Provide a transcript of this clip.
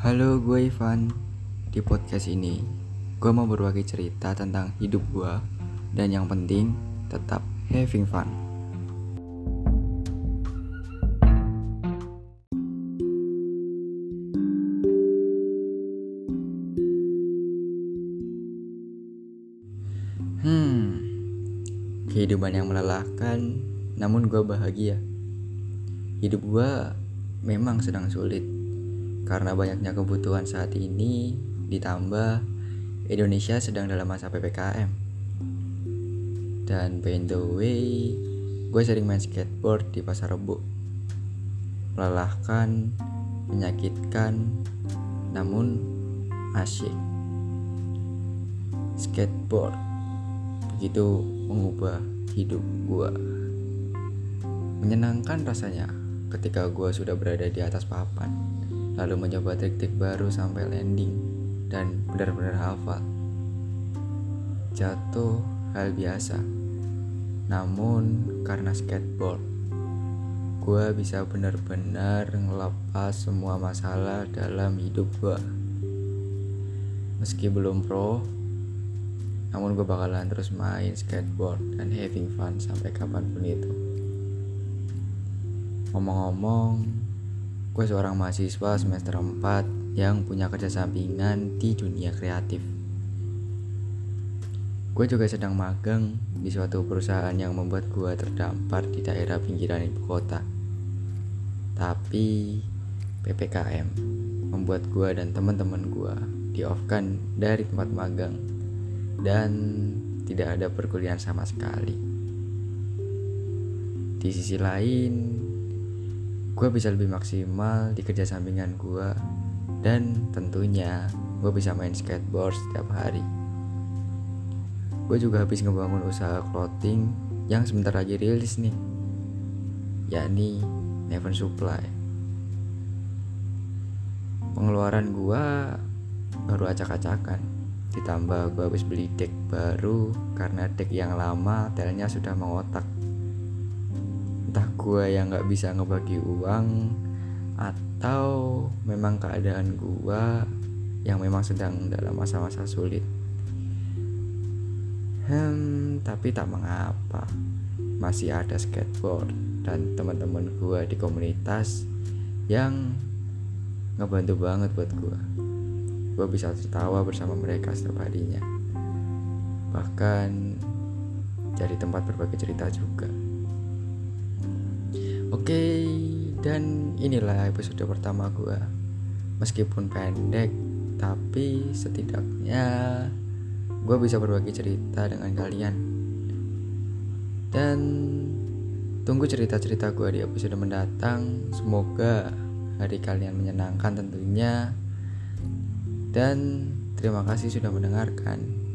Halo, gue Ivan. Di podcast ini, gue mau berbagi cerita tentang hidup gue dan yang penting tetap having fun. Hmm, kehidupan yang melelahkan, namun gue bahagia. Hidup gue memang sedang sulit karena banyaknya kebutuhan saat ini, ditambah Indonesia sedang dalam masa PPKM. Dan by the way, gue sering main skateboard di pasar rebo. Melelahkan, menyakitkan, namun asyik. Skateboard begitu mengubah hidup gue. Menyenangkan rasanya ketika gue sudah berada di atas papan, lalu mencoba trik-trik baru sampai landing dan benar-benar hafal. Jatuh hal biasa, namun karena skateboard, gue bisa benar-benar ngelepas semua masalah dalam hidup gue. Meski belum pro, namun gue bakalan terus main skateboard dan having fun sampai kapan pun itu. Ngomong-ngomong, gue seorang mahasiswa semester 4 yang punya kerja sampingan di dunia kreatif. Gue juga sedang magang di suatu perusahaan yang membuat gue terdampar di daerah pinggiran ibu kota. Tapi PPKM membuat gue dan teman-teman gue di-off-kan dari tempat magang dan tidak ada perkuliahan sama sekali. Di sisi lain, gue bisa lebih maksimal di kerja sampingan gue dan tentunya gue bisa main skateboard setiap hari. Gue juga habis ngebangun usaha clothing yang sebentar lagi rilis nih, yakni Neven Supply. Pengeluaran gue baru acak-acakan Ditambah gue habis beli deck baru karena deck yang lama telnya sudah mengotak. Gue yang gak bisa ngebagi uang atau memang keadaan gue yang memang sedang dalam masa-masa sulit. Hmm, tapi tak mengapa. Masih ada skateboard dan teman-teman gue di komunitas yang ngebantu banget buat gue gue bisa tertawa bersama mereka setiap harinya. Bahkan jadi tempat berbagi cerita juga. Oke, dan inilah episode pertama gue. Meskipun pendek, tapi setidaknya gue bisa berbagi cerita dengan kalian. Dan tunggu cerita-cerita gue di episode mendatang. Semoga hari kalian menyenangkan tentunya. Dan terima kasih sudah mendengarkan.